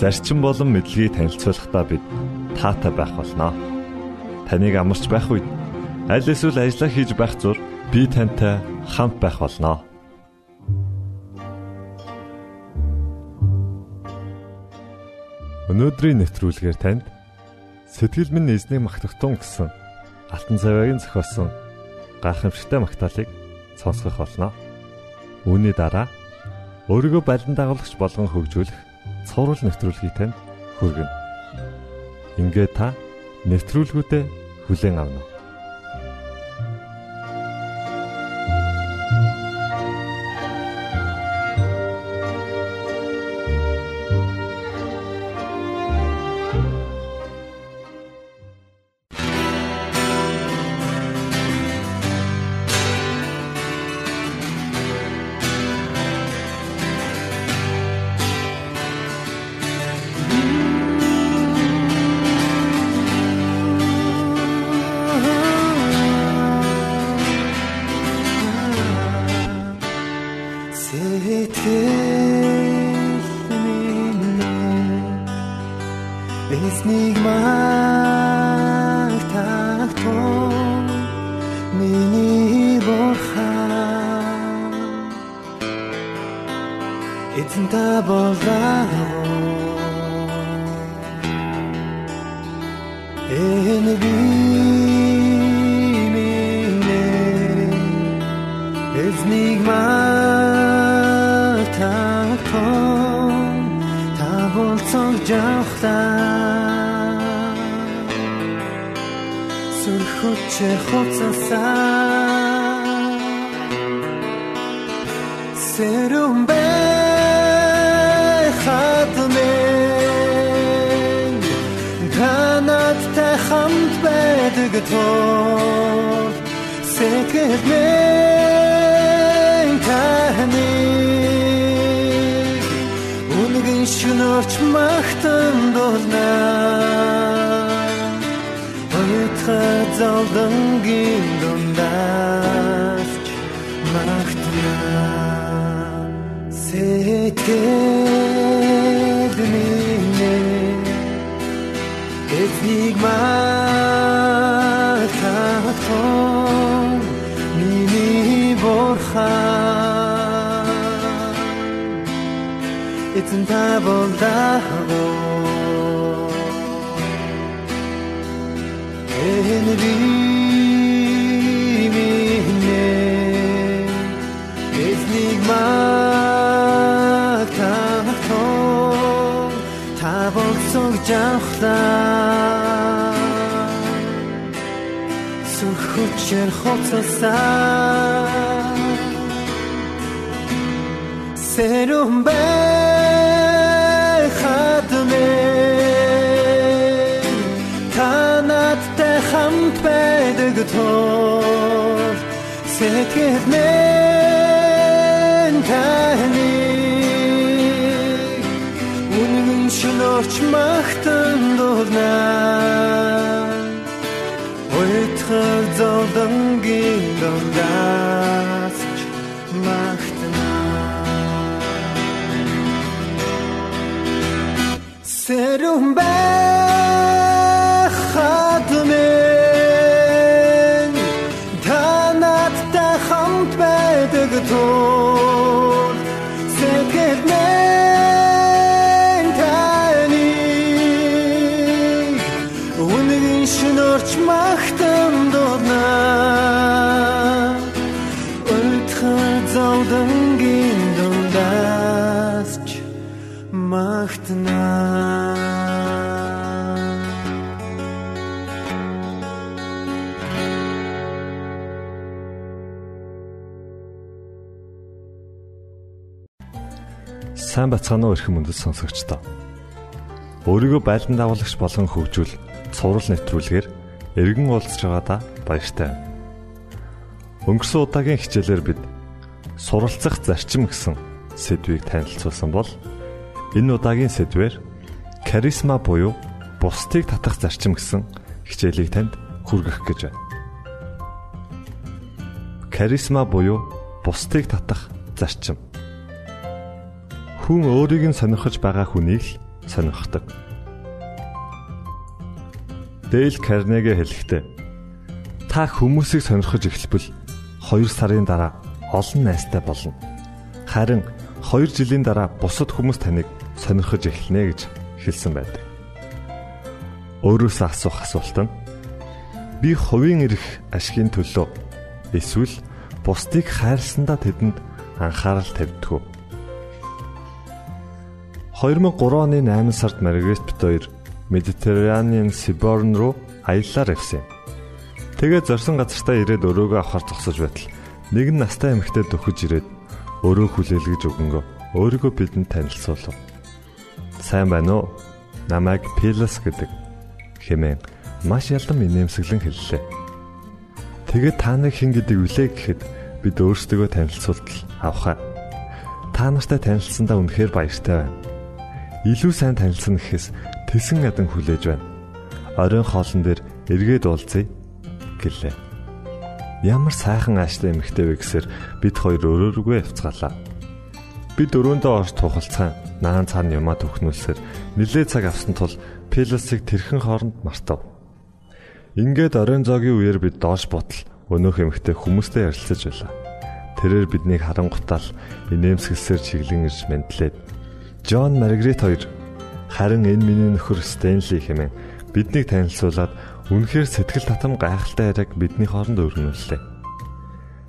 зарчим болон мэдлэгийг танилцуулахдаа бид таатай байх болноо. Таныг амарч байх үед аль эсвэл ажиллаа хийж байх зур би тантай хамт байх болноо. Өнөөдрийн нэвтрүүлгээр танд сэтгэл минь эзнийг магтахтун гэсэн Алтан цавиагийн зохиосон гайхамшигтай магтаалык сонсгох болно. Үүний дараа өөрийгөө балан дагуулагч болгон хөгжүүлэх цуврал нэвтрүүлгийг танд хүргэнэ. Ингээ та нэвтрүүлгүүдэд хүлээн авна уу? Сэрүм бэ хатмэ Танат та хамт байдаг тоо Сэкэт мэн таны Үнгийн шүнөрч махтан долнаа Хайтхад залдангийн дундаас Сэтгэл минь Эцнийг магтахон Миний борхан Эцэн та болдагоо энэ би минь жавхлаа сүрхүчээр хоцсоо сэрүм бай хатмээ хамт байдаг тул сэкэт мэн таны үнэн шинорч махтан дурна Ойтхар золдангийн дондаас махтана Сэрүм Уу эрхэм мөндөд сонсогчдоо. өөрийгөө байлдан дагуулагч болгон хөгжүүл цуврал нэвтрүүлгээр эргэн уулзж байгаадаа баяртай. Өнгөрсөн удаагийн хичээлээр бид суралцах зарчим гэсэн сэдвийг танилцуулсан бол энэ удаагийн сэдвээр каризма буюу бусдыг татах зарчим гэсэн хичээлийг танд хүргэх гэж байна. Каризма буюу бусдыг татах зарчим. Хүн өөрийг нь сонирхож байгаа хүнийг л сонирхдаг. Дейл Карнеги хэлэхдээ та хүмүүсийг сонирхож эхлэвэл 2 сарын дараа олон найстай болно. Харин 2 жилийн дараа бусад хүмүүс таныг сонирхож эхэлнэ гэж хэлсэн байдаг. Өөрөөсөө асуух асуулт нь би хувийн эрх ашигын төлөө эсвэл бусдыг хайрласандаа тэдэнд анхаарал тавьдгүй. 2003 оны 8 сард бит 2 Медитерранеан Сиборн руу аяллаар явсан. Тэгээд зорсон газартаа ирээд өрөөгөө авахар зогсож байтал нэгэн настай эмэгтэй дөхөж ирээд өрөө хүлээлгэж өгөнгөө өөрийгөө бидэнд танилцуулав. Сайн байна уу? Намайг Пилас гэдэг хэмээн маш ялдан инээмсэглэн хэллээ. Тэгээд та нар хэн гэдэг үлээ гэхэд бид өөрсдөө танилцуултал авахаа. Та нартай танилцсандаа үнэхээр баяртай байна илүү сайн танилцсан гэхээс тэсэн ядан хүлээж байна. Оройн хоолн дээр эргээд уулзъя гэлээ. Ямар сайхан ааштай эмэгтэй вэ гэсээр бид хоёр өрөөргөө явцгаалаа. Бид өрөөндөө орж тухалцгаан наан цаана юмаа төхнүүлсээр нилээ цаг авсан тул Пелосыг тэрхэн хооронд мартав. Ингээд оройн зоогийн үеэр бид доош бутал өнөөх эмэгтэй хүмүүстэй ярилцаж байлаа. Тэрээр биднийг харангуутаал инээмсэглсээр чиглэн ирж мэдлээд Джон Маргарет хоёр харин энэ миний нөхөр Стенли хэмээн биднийг танилцуулаад үнэхээр сэтгэл татам гайхалтай яриаг бидний хооронд өргөнүүллээ.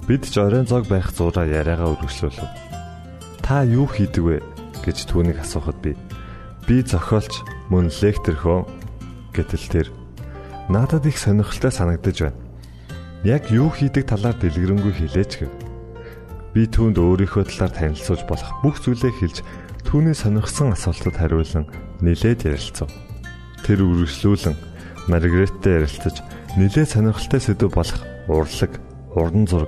Бид ч оройн зог барих зураа яриагаа өргөжлүүлв. Та юу хийдэг вэ гэж түүнийг асуухад би би зохиолч мөн лектор хөө гэтэл тэр надад их сонирхолтой санагдаж байна. Яг юу хийдэг талаар дэлгэрэнгүй хэлээч гэв. Би түүнд өөрийнхөө талаар танилцуулж болох бүх зүйлээ хэлж Түүний сонирхсан асуултад хариулан нилээд ярилцав. Тэр үргэлжлүүлэн Маргареттэй ярилцаж нилээд сонирхолтой сэдв болох урлаг, уран зураг,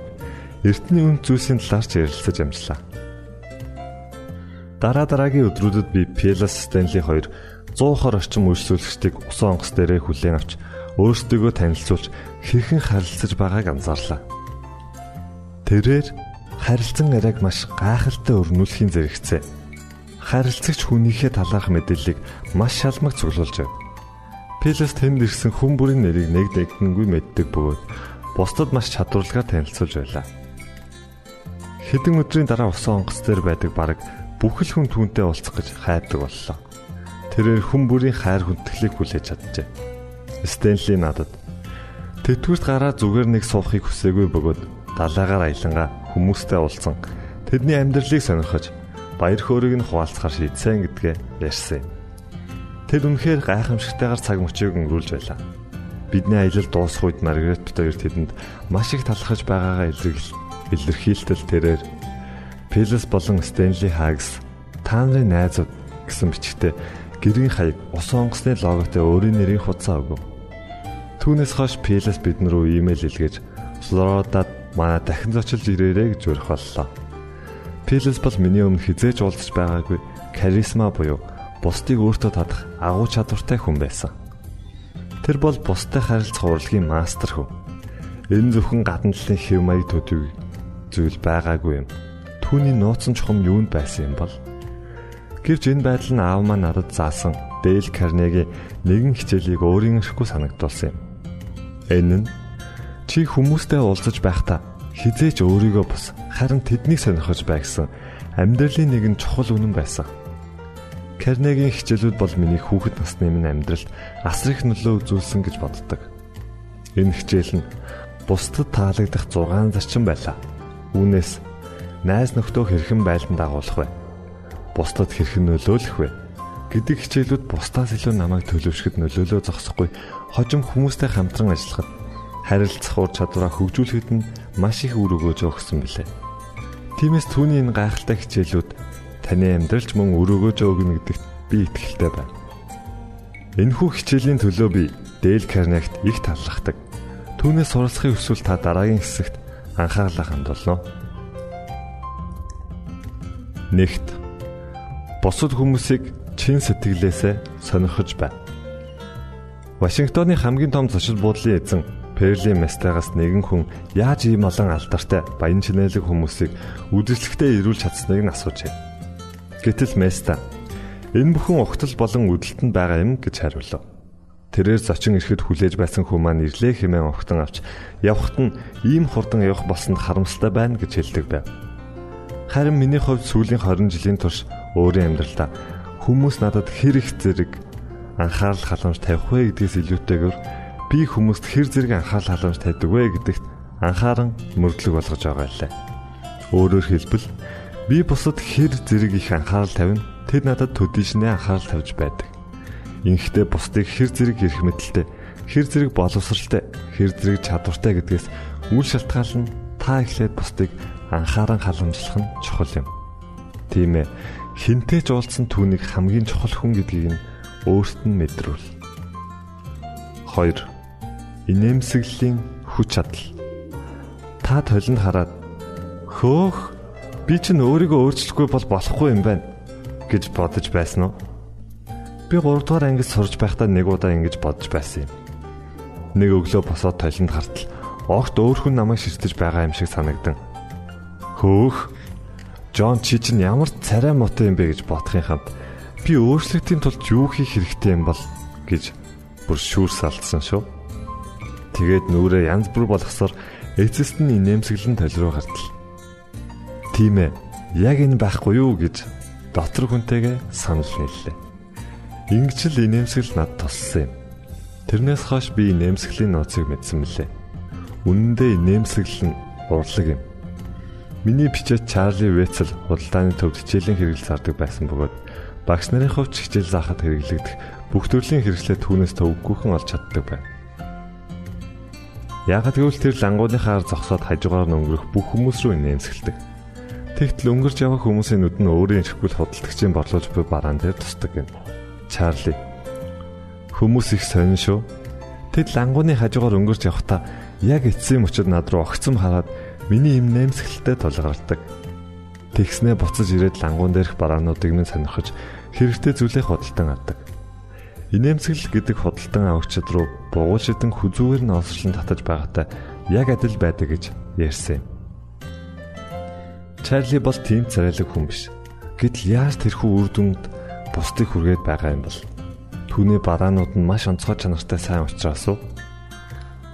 эртний үн зүйлсийн талаар ч ярилцаж амжлаа. Дараа дараагийн өдрүүдэд би Пелас Стенли хоёр 100 хор орчим үйлчлүүлэгчдийг усан онгоц дээрээ хүлээн авч өөрсдөө танилцуулж хэрхэн харилцаж байгааг анзаарлаа. Тэрээр харилцан яриаг маш гайхалтай өрнүүлэхийн зэрэгцээ харилцагч хүнийхээ талаарх мэдээллийг маш шалмаг цуглуулж байна. Пелес тэнд ирсэн хүн бүрийн нэрийг нэг нэгдэнгүй мэддэг бөгөөд бусдад маш чадварлагаар танилцуулж байлаа. Хэдэн өдрийн дараа усан онгоц дээр байдаг баг бүхэл хүн түүнтэй уулзах гэж хайдаг боллоо. Тэрээр хүн бүрийн хайр хүндэтгэлийг хүлээж чаджээ. Стенли надад Тэтгэврт гараа зүгээр нэг суухыг хүсээгүй бөгөөд далайгаар аялангаа хүмүүстэй уулзсан. Тэдний амьдралыг сонирхож баяр хөөргийг нь хуваалцахаар шийдсэн гэдгээ ярьсан юм. Тэр үнэхээр гайхамшигтайгаар цаг мөчийг өнгөрүүлж байлаа. Бидний аялал дуусах үед Маргарет хоёр тэдэнд маш их талархаж байгаагаа илэрхийлтэл тэрээр Пелес болон Стенли Хагс та нарын найзууд гэсэн бичгтээ гэрийн хаяг усан онгоцны логотой өөрийн нэрийн хуудас өгөв. Түүнээс хойш Пелес бид рүү имэйл илгээж Флоридад манай дахин зочилж ирээрэй гэж урих боллоо. Пелес бол миний өмнө хизээж уулзч байгаагүй каризма буюу бусдыг өөртөө татах агуу чадвартай хүн байсан. Тэр бол бусдад харилцах урлагийн мастер хөв. Энэ зөвхөн гадна талын хэв маяг төдий зүйл байгаагүй юм. Түүний нууцсан чухам юунд байсан юм бол Гэвч энэ байдал нь аав маань надад заасан Дейл Карнеги нэгэн хичээлийг өөрийн ашиггүй санагдуулсан юм. Энэ нь чи хүмүүстэй уулзаж байхдаа хизээч өөрийгөө бус харин тэднийг сонирхож бай гэсэн амьдралын нэгэн чухал үнэн байсан. Карнегийн хичээлүүд бол миний хүүхэд насны минь амьдралд асар их нөлөө үзүүлсэн гэж боддог. Энэ хичээл нь бусдад таалагдах 6 зарчим байлаа. Үүнээс найз нөхдөө хэрхэн байлдан дагуулах вэ? Бусдад хэрхэн нөлөөлөх вэ? гэдэг хичээлүүд бусдаас илүү намайг төлөвшөхөд нөлөөлөө зогсохгүй хожим хүмүүстэй хамтран ажиллахад харилцах ур чадвараа хөгжүүлэхэд нь маш их үр өгөөж өгсөн билээ. Тиймээс түүний энэ гайхалтай хичээлүүд таны амьдралч мөн үр өгөөж өгнө гэдэгт би итгэлтэй байна. Энэхүү хичээлийн төлөө би Дэл Карнегт их талархдаг. Түүнээс суралцахыг хүсвэл та дараагийн хэсэгт анхаарлаа хандуулно. Нэгт бусад хүмүүсийг чин сэтгэлээсээ сонирхож бай. Вашингтоны хамгийн том зочид буудлын эзэн Перли Местагаас нэгэн хүн яаж ийм олон алдартай баян чинэлэг хүмүүсийг үдэшлэгтээ ирүүлж чадсныг нь асуужээ. Гэтэл Места Энэ бүхэн угтал болон үдэлтэнд байгаа юм гэж хариулав. Тэрээр зочин ирэхэд хүлээж байсан хүн маань ирлээ хэмээн огтон авч явхад нь ийм хурдан явах болсонд харамсалтай байна гэж хэлдэг байв. Харин миний хувьд сүүлийн 20 жилийн турш өөрийн амьдралдаа хүмүүс надад хэр их зэрэг анхаарал халамж тавих вэ гэдгээс илүүтэйгээр би хүмүүст хэр зэрэг анхаарал халамж тавьдаг вэ гэдэгт анхааран мөрдлөг болгож байгаа лээ. Өөрөөр хэлбэл би бусад хэр зэрэг их анхаарал тавина Тэд надад төдийшнээ анхаарал тавьж байдаг. Инхдээ бусдыг хэр зэрэг ирэх мэдлэлтэй, хэр зэрэг боловсралтай, хэр зэрэг чадвартай гэдгээс үл шалтгаална та эхлээд бусдыг анхааран халамжлах нь чухал юм. Тийм ээ. Хинтээ ч уулзсан түүнийг хамгийн чухал хүн гэдгийг нь өөрт нь мэдрүүл. 2. Инээмсэглэлийн хүч чадал. Та толинд хараад хөөх би чинь өөрийгөө өөрчлөхгүй бол болохгүй юм байна гэж бодож байсан уу? Би 3 дугаар ангид сурж байхдаа нэг удаа ингэж бодож байсан юм. Нэг өглөө босоод толинд хартал огт өөр хүн намайг ширтэж байгаа юм шиг санагдан. Хөөх. Джон чи чинь ямар царай мотой юм бэ гэж бодохын хамт би өөрчлөлтийн тулд юу хийх хэрэгтэй юм бол гэж бүр шүүр салдсан шүү. Тэгээд нүрээ янз бүр болгосоор эцэст нь инээмсэглэн толироо хартал. Тийм ээ. Яг энэ байхгүй юу гэж дотор хүнтэйгээ санал нийллээ. Ингэж л инээмсэгэл над туссан юм. Тэрнээс хойш би инээмсэглэлийн нууцыг мэдсэн мөлий. Үнэн дээр инээмсэглэл нь урлаг юм. Миний бичээд Чарли Вэцэл худалдааны төвд хичээлийн хэрэгэл зардаг байсан бөгөөд багш нарын хувьд хичээл заахад хэрэглэгдэх бүх төрлийн хэрэгслээ түүнээс төвөггүйхэн олж чаддаг байна. Яагад гэвэл тэр лангууныхаар зогсоод хажуугаар нь өнгөрөх бүх хүмүүс рүү инээмсэглэдэг. Тэгтэл өнгөрч явах хүмүүсийн нүд нь өөрийн эрхгүүл худалдагчийн борлуулж буй бараан дээр тусдаг юм. Чарли. Хүмүүс их сонин шүү. Тэд лангууны хажуугаар өнгөрч явхдаа яг эцсийн мөчөд над руу огцом хараад миний им нэмсгэлтэй тулгардаг. Тэгснээ буцаж ирээд лангуун дээрх бараануудыг минь сонирхож хэрэгтэй зүйлээ худалдан авдаг. Инээмсэглэл гэдэг худалдан авагчид руу бугуул шидэн хүзүүгээр нь олслон татаж байгаатай яг адил байдаг гэж ярьсан юм. Чарли бол тийм царайлаг хүн биш. Гэтэл яаж тэрхүү үр дүнд бусдыг хүргээд байгаа юм бол? Түүний бараанууд нь маш онцгой чанартай сайн учраас уу?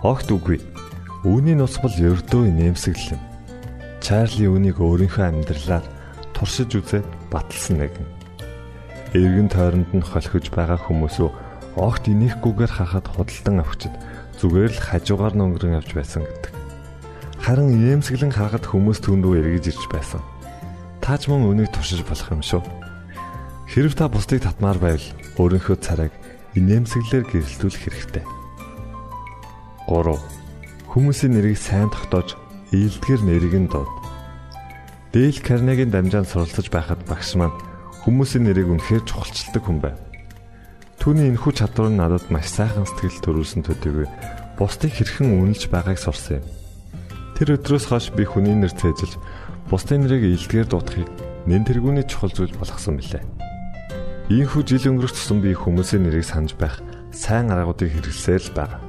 Огт үгүй. Үүний нус бол ердөө нэмсэглэл юм. Чарли үүнийг өөрийнхөө амьдралаар туршиж үзээд баталсан нэгэн. Эргэн тойронд нь холхиж байгаа хүмүүсөө огт инеехгүйгээр хахад худалдан авчид зүгээр л хажуугаар нь өнгөрөн явж байсан гэдэг. Харин инээмсэглэн харахад хүмүүс түн рүү эргэж ирж байсан. Тааж мөн өнийг туршиж болох юм шүү. Хэрв та бусдыг татмаар байвал өөрийнхөө царайг инээмсэглэлээр гэрэлтүүлэх хэрэгтэй. 3. Хүмүүсийн нэрийг сайн тогтоож ийдгэр нэрийг нь дууд. Дэйл Карнегийн дамжаанд суралцаж байхад багш маань хүмүүсийн нэрийг үнэхээр чухалчилдаг хүн байв. Түүний энэхүү чадвар нь надад маш сайхан сэтгэл төрүүлсэн төдийгүй бусдыг хэрхэн үнэлж байгааг сурсан юм. Тэр өдрөөс хойш би хүний нэр цээжилж бусдын нэрийг илдгээр дуудахыг нэн тэргүүний чухал зүйл болгосон билээ. Ийхүү жил өнгөрөх тусам би хүмүүсийн нэрийг санаж байх сайн аргуудыг хэрэглэсээр л байгаа.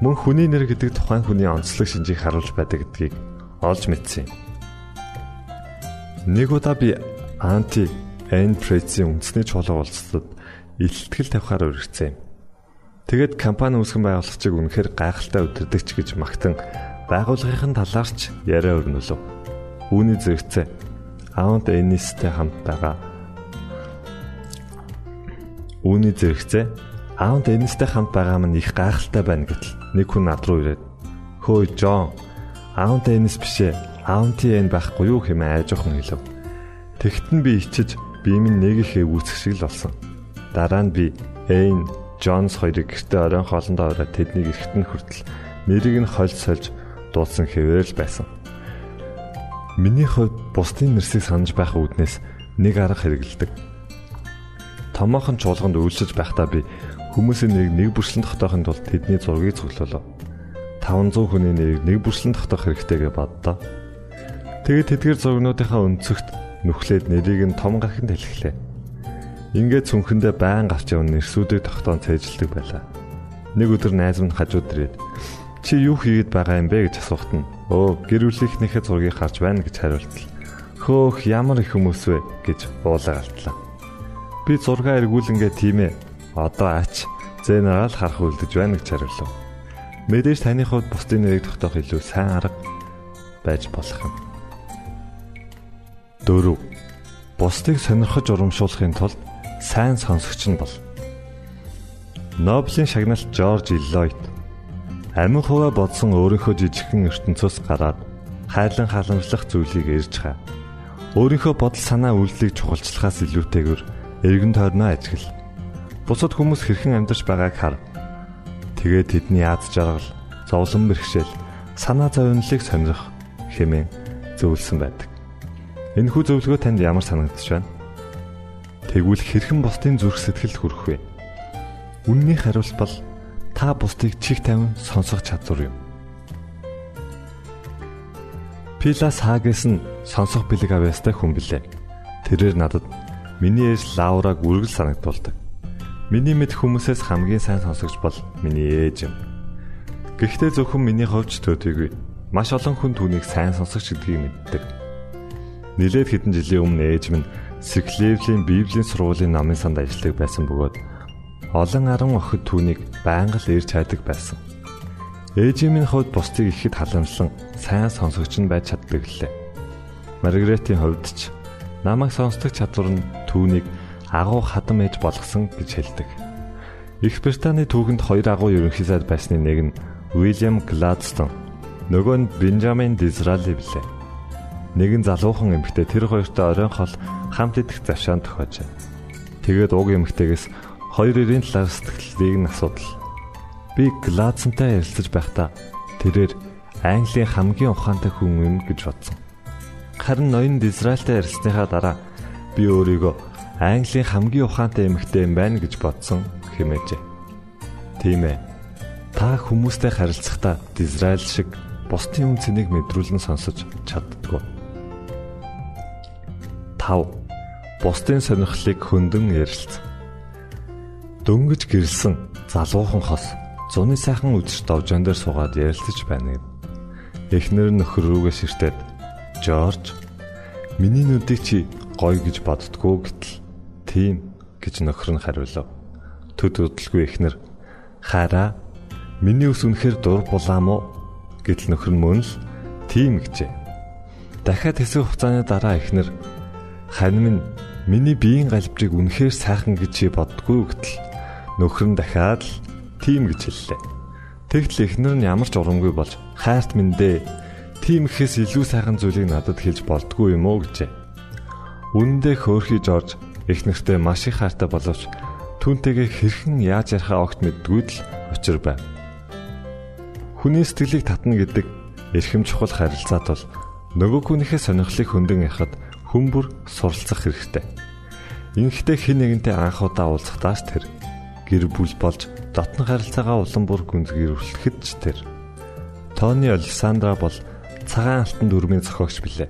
Мөн хүний нэр гэдэг тухайн хүний онцлог шинжийг харуулж байдаг гэдгийг олж мэдсэн юм. Нэг удаа би анти Эн Прецийн үндэсний чуулга уулзалтад илтгэл тавихаар өргөцсөн юм. Тэгэд компани үүсгэн байгуулагчийг үнэхээр гайхалтай өдөрдөгч гэж магтан байгууллагын талаарч яриа өрнөлөв. Үүний зэрэгцээ Аунд Энистэй хамт байгаа. Үүний зэрэгцээ Аунд Энистэй хамт байгаа маань их гайхалтай байна гэтэл нэг хүн над руу ирээд "Хөөе Жон, Аунд Энис бишээ. Аунти энэ байхгүй юу?" хэмээн айжхан хэлв. Тэгт нь би ичиж би минь нэг их эвүүцэх шиг л болсон. Дараа нь би Эйн Джонс хоёрыг гэртээ оройн хоолндоо ороод тэднийг эргэтэн хүртэл нэрийг нь хольж сольж дуудсан хэвээр л байсан. Миний хувьд бусдын нэрсийг санаж байх үүднээс нэг арга хэрэгэлдэг. Томоохон чуулганд үйлчилж байхдаа би Хүмүүсийн нэг нэг бүршлэн тогтоохын тулд тэдний зургийг цуглуулав. 500 хүний нэрийг нэг бүршлэн тогтоох хэрэгтэй гэж боддоо. Тэгээд тэдгээр зургнуудынхаа өнцөгт нүхлээд нэрийг нь том гарахын тэлхлээ. Ингээд цүнхэндээ байн гарч явна нэрсүүдийг тогтоон цээжилдэг байлаа. Нэг өдөр найз минь хажууд ирээд чи юу хийгээд байгаа юм бэ гэж асуухт нь өө гэр бүлийнхнийхээ зургийг харж байна гэж хариултал. Хөөх ямар их хүмүүс вэ гэж уулаа алтлаа. Би зургаа эргүүлэнгээ тийм ээ. Одоо ач зэнараа л харах үлдэж байна гэж хариулв. Мэдээж таны хувьд бусдын нэрийг тогтоох илүү сайн арга байж болох юм. 4. Бусдыг сонирхож урамшуулахын тулд сайн сонсогч нь бол. Нобелийн шагналт Жорж Иллойд амин хуваа бодсон өөрийнхөө жижигхэн ертөнцөөс гараад хайлан халамжлах зүйлийг ирж хаа. Өөрийнхөө бодол санаа үйлдэлийг чухалчлахаас илүүтэйгээр эргэн тойрноо ажигл. Бусад хүмүүс хэрхэн амьдарч байгааг хар. Тэгээд тэдний аз жаргал, зовлон бэрхшээл, санаа зовнилыг сонирх хэмээн зөвлөсөн байдаг. Энэхүү зөвлөгөө танд ямар санагдаж байна? Тэгвэл хэрхэн бусдын зүрх сэтгэлд хүрэх вэ? Үнний хариулт бол та бусдыг чих тавин сонсох чадвар юм. Пилас хаагээс нь сонсох бэлэг авьяастай хүн билээ. Тэрээр надад миний ээж Лаураг үргэлж санагдуулдаг. Миний мэд хүмүүсээс хамгийн сайн сонсогч бол миний ээж юм. Гэхдээ зөвхөн миний ховч төдийгүй маш олон хүн түүнийг сайн сонсогч гэдгийг мэддэг. Нилээд хэдэн жилийн өмнө ээж минь Сиклевлийн Библийн сургуулийн намын санд ажилладаг байсан бөгөөд олон аран охид түүнийг байнга л ирж хайдаг байсан. Ээжийн минь хувьд бусдыг ихэд халамжлан сайн сонсогч нь байж чаддаг лээ. Маргаретийн хувьд ч намайг сонсдог чадвар нь түүнийг агуу хадам ээж болгосон гэж хэлдэг. Их Британий түүхэнд хоёр агуу ерөнхий сайд байсны нэг нь Уильям Гладстон, нөгөө нь Бенджамин Дизрали билээ. Нэгэн залуухан эмэгтэй тэр хоёртой оройн хол хамт идэх завшаан тохиожээ. Тэгээд уг эмэгтэйгээс хоёр эрийн талаар сэтгэлийг нь асуудал. Би Гладстонтай ярилцаж байхдаа тэрээр Английн хамгийн ухаантай хүн юм гэж бодсон. Харин ноён Дизраилтай ярилцсныхаа дараа би өөрийгөө Английн хамгийн ухаантай эмэгтэй юм байна гэж бодсон хэмээжээ. Тийм ээ. Та хүмүүстэй харилцахдаа Израиль шиг бусдын үн цэнийг мэдрүүлэн сонсож чаддгүй. 5. Бусдын сонирхлыг хөндөнд ярилц. Дөнгөж гэрэлсэн залуухан хос зуны сайхан үдшиж довжон дээр суугаад ярилцаж байна гэв. Эхнэр нөхөр рүүгээ ширтээд Жорж миний нүдийг чи гоё гэж боддгоо гэтэл Тийм гэж нөхөр нь хариулав. Төд удалгүй ихнэр хараа миний ус үнэхээр дур булаам уу гэтэл нөхөр нь мөн л тийм гэжээ. Дахиад хэсэг хугацааны дараа ихнэр харин минь миний биеийн галбжийг үнэхээр сайхан гэж боддгоо гэтэл нөхөр нь дахиад л тийм гэж хэллээ. Тэгтэл ихнэр нь ямар ч урамгүй болж хайрт минь дээ. Тийм ихээс илүү сайхан зүйлийг надад хэлж болдгоо юм уу гэжээ. Үндэ хөөрхий Жорж их нэртэй маш их хайртай боловч түүнтэйгээ хэрхэн яаж ярихаа огт мэддгүй л учир байв. Хүний сэтгэлийг татна гэдэг эрхэм чухал харилцаа тул нөгөө хүнийхээ сонирхлыг хөндөг яхад хүмүүр суралцах хэрэгтэй. Инхдээ хэн нэгэнтэй анх удаа уулзахдаа ч тэр гэр бүл болж дотн харилцаагаа улам бүр гүнзгийрүүлэхэд ч тэр Тони Александра бол цагаан алтан дүрмийн зохиогч билээ.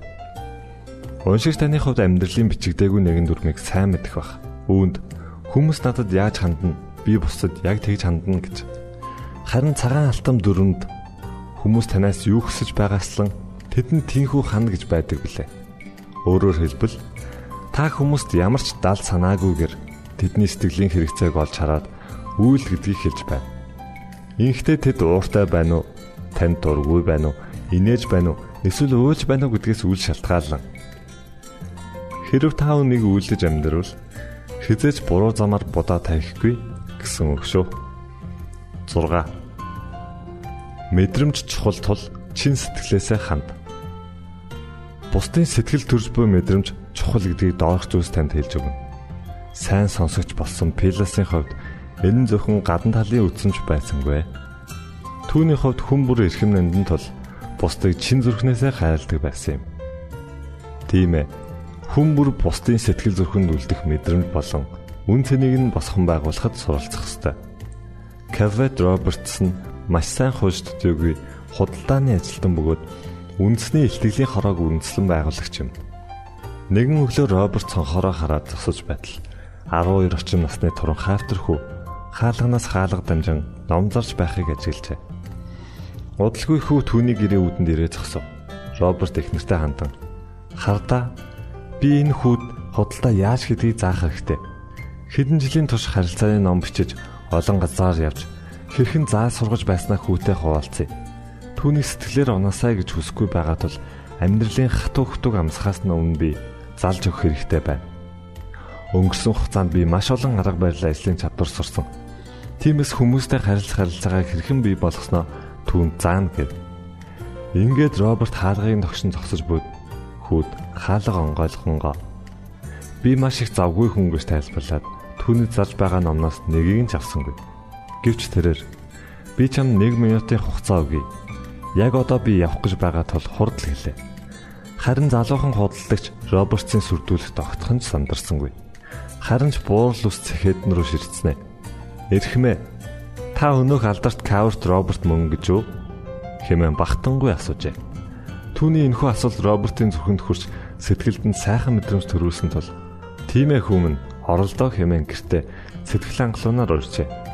Уншигч таны хувьд амьдралын бичигдээгүй нэгэн дүрмийг сайн мэдэх бах. Үүнд хүмүүс надад яаж хандна? Би бусдад яг тэгж хандна гэж. Харин цагаан алтан дүрмэнд хүмүүс танаас юу хүсэж байгааслан тэдэнд тийхүү хана гэж байдаг билээ. Өөрөөр хэлбэл та хүмүүст ямар ч дал санаагүйгээр тэдний сэтгэлийн хэрэгцээг олж хараад үйл гэдгийг хэлж байна. Инхдээ тэд ууртай байна уу? Танд дургүй байна уу? Инээж байна уу? Эсвэл өөлж байна уу гэдгээс үл шалтгаалan Хэрв та үнийг үйлдэж амьдрал хизээч буруу замаар будаа тавихгүй гэсэн үг шүү. 6. Мэдрэмж чухал тул чин сэтгэлээсээ ханд. Бусдын сэтгэл төрж буй мэдрэмж чухал гэдгийг доорх зүйлс танд хэлж өгнө. Сайн сонсогч болсон Пиласын хувьд энэ зөвхөн гадна талын үтсэнч байсангүй. Түүний хувьд хүн бүр эрхэм нандин тул бусдыг чин зүрхнээсээ хайрладаг байсан юм. Тийм ээ хүн бүр бусдын сэтгэл зүрхэнд үлдэх мэдрэмж болон үн цэнийг нь босгон байгуулахад суралцах ёстой. Кавет Робертс нь маш сайн хууш төдийгүй худалдааны ажилтан бөгөөд үндэсний илтгэлийн хороог үндэслэн байгуулагч юм. Нэгэн өглөө Роберт цонхороо хараад зогсож байтал 12 орчим насны туран хайртархүү хаалганаас хаалга дамжин номзарч байхыг ажиглжээ. Удалгүй хүү түүний гэрээ үүдэнд ирээ зогсов. Роберт их нэртэй хандан хардаа би энэ хүүд худалдаа яаж хийдгийг заах хэрэгтэй. Хэдэн жилийн турш харилцааны ном бичиж олон газар явж хэрхэн заа сургаж байснаа хүүтэй хуваалцъя. Түүний сэтгэлээр унаасаа гэж хүсэхгүй байгаа тул амьдралын хатуу хөтөг амсахаас нь өмнө би залж өгөх хэрэгтэй байна. Өнгөрсөн хугацаанд би маш олон арга барилаа эслийн чадвар сурсан. Тиймээс хүмүүстэй харилцах харилцаагаа хэрхэн бий болгосноо түүнд заана гэв. Ингээд Роберт хаалгыг тогшин зогсож буйд хүүд хаалга онгойлгонгоо. Би маш их завгүй хүн гэж тайлбарлаад түүний зарж байгаа номноос нэгийг нь авсангүй. Гэвч тэрээр би чам 1 минутын хугацаа өгье. Яг одоо би явах гэж байгаа тул хурдл хэлээ. Харин залуухан худалдагч Робертсын сүрдүүлэх тогтхон ч сандарсангүй. Харин ч буурал ус цэхэдэн рүү ширцснэ. Эрхмээ. Та өнөөх алдарт Каурт Роберт мөн гэж үү? хэмээн бахтангүй асуужээ. Түүний энэхүү асуулт Робертын зүрхэнд хурж сэтгэлд нь сайхан мэдрэмж төрүүлсэн тул тиймээ хүмүн оролдоо хэмээн гэртээ сэтгэл хангалуунаар урьжээ.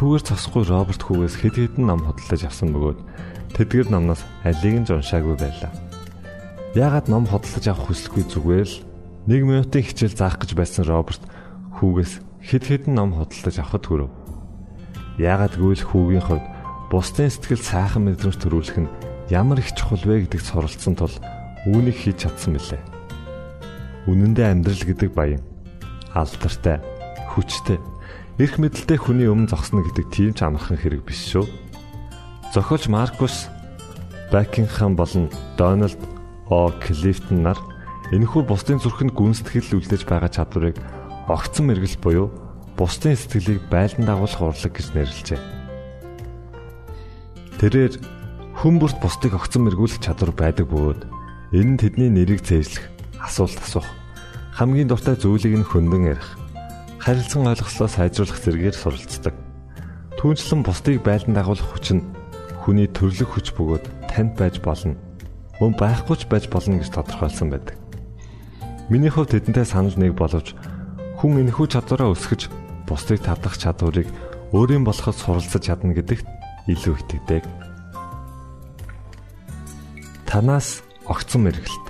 Түүгээр цосгүй Роберт хүүгээс хэд хэдэн ном худалдаж авсан бөгөөд тэдгэр номноос алийг нь уншаагүй байлаа. Яагаад ном хөдөлж авах хүсэлгүй зүгээр л 1 минутын хичээл заах гэж байсан Роберт хүүгээс хэд хэдэн ном хөдөлж авахд хүрв. Яагаад гэвэл хүүгийн хувьд бусдын сэтгэл сайхан мэдрэмж төрүүлэх нь ямар их чухал вэ гэдэгт суралцсан тул үүнийг хийж чадсан мөлий. Үнэн дээр амьдрал гэдэг баян алдартай, хүчтэй, эрх мэдэлтэй хүний өмнө зогсно гэдэг тийм ч амархан хэрэг биш шүү. Зохиолч Маркус Бакинgham болон Дональд О. Клифтон нар энэхүү бусдын зүрхэнд гүнстгэл үлдээж байгаа чадварыг огцон мэрэгэл буюу бусдын сэтгэлийг байлдан дагуулах урлаг гэж нэрлэжээ. Тэрээр хүн бүрт бусдыг огцон мэргүүлэх чадвар байдаг бөгөөд энэ нь тэдний нэрийг зээжлэх, асуулт асуух, хамгийн дуртай зүйлийг нь хөндөнд ярих, харилцан ойлгослоо сайжруулах зэргээр суралцдаг. Түүнчлэн бусдыг байлдан дагуулах хүч нь хүний төрлөх хүч бөгөөд танд байж болно мөн байхгүй ч байж болно гэж тодорхойлсон байдаг. Миний хувьд тэдэнтэй санал нэг боловч хүн энэхүү чадвараа өсгөж бусдыг тавдах чадварыг өөрийн болоход суралцаж чадна гэдэгт илүү итгэдэг. Танаас огцон мэргэлт.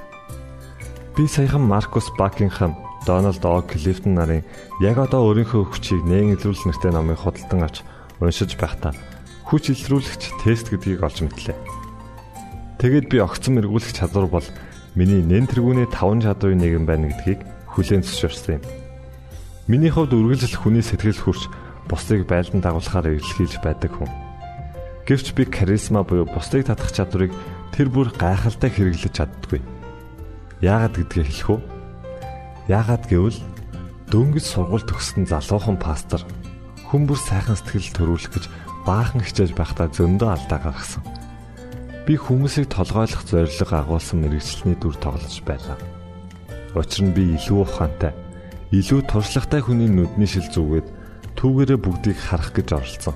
Би саяхан Маркус Бакинgham, Дональд О. Клифтон нарын яг одоо өөрийнхөө хүчийг нээн илрүүлэх нэртэй номыг худалдан авч уншиж байхдаа хүч илрүүлэгч тест гэдгийг олж мэдлээ. Тэгэд би огцон мэргүүлэх чадвар бол миний нэн тэргүүний 5 чадварын нэг юм байна гэдгийг хүлээн зөвшөөрсөн юм. Миний хувьд үргэлжлэл хүний сэтгэл хүрч бусдыг байлдан дагуулахаар эргэлхийлж байдаг хүн. Гэвч би каризма буюу бусдыг татах чадварыг тэр бүр гайхалтай хэрэглэж чаддгүй. Яагаад гэдгээ хэлэх үү? Яагаад гэвэл дөнгөж сургууль төгссөн залуухан пастор хүн бүр сайхан сэтгэл төрүүлэх гэж баахан хичээж байхдаа зөндөө алдаа гаргасан би хүмүүсийг толгойлох зорилго агуулсан мэрэгчлэлний дүр тоглож байлаа. Учир нь би илүү ухаантай, илүү туршлагатай хүний нүдний шил зүгээд түүгээрээ бүгдийг харах гэж оролцсон.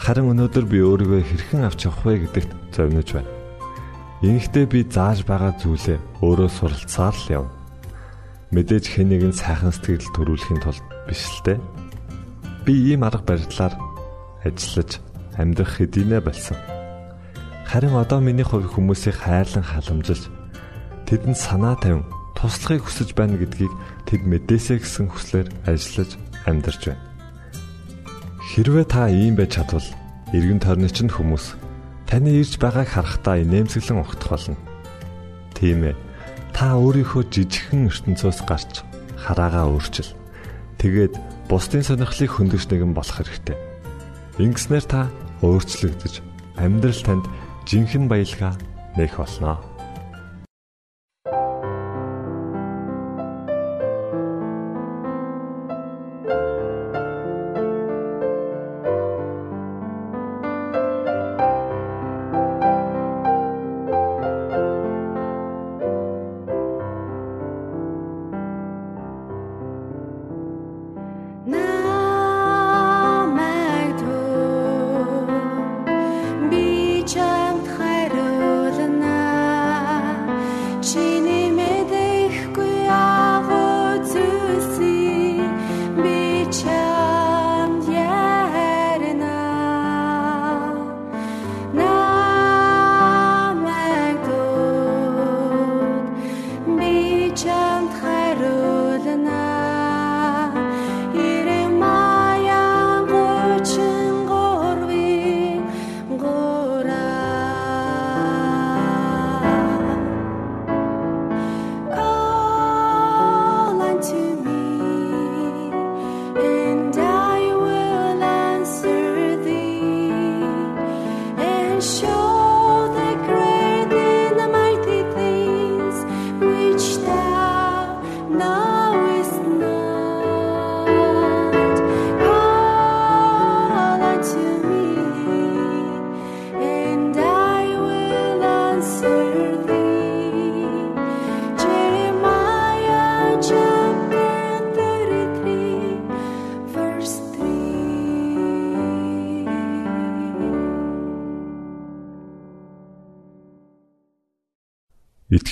Харин өнөөдөр би өөрийгөө хэрхэн авч явах вэ гэдэгт зовниж байна. Инхдээ би зааж байгаа зүйлээ өөрөө суралцсаар л яв. Мэдээж хэн нэгэн сайхан сэтгэл төрүүлэхийн тулд биш л дээ. Би ийм арга барилаар ажиллаж амьдрах хэдийнэ болсон. Харин одоо миний хувь хүмүүсийг хайрлан халамжилж тэдэнд санаа тавин туслахыг хүсэж байна гэдгийг тэд мэдээсэй гэсэн хүслээр ажиллаж амьдарч байна. Хэрвээ та ийм байж чадвал эргэн тойрны чинь хүмүүс таны ирж байгааг харахтаа инээмсэглэн ухтах болно. Тийм ээ. Та өөрийнхөө жижигхэн ертөнцөөс гарч хараагаа өөрчил. Тэгээд бусдын сонирхлыг хөндөж нэгэн болох хэрэгтэй. Ингэснээр та өөрчлөгдөж амьдрал танд жинхэнэ баялгаа нээх болноо.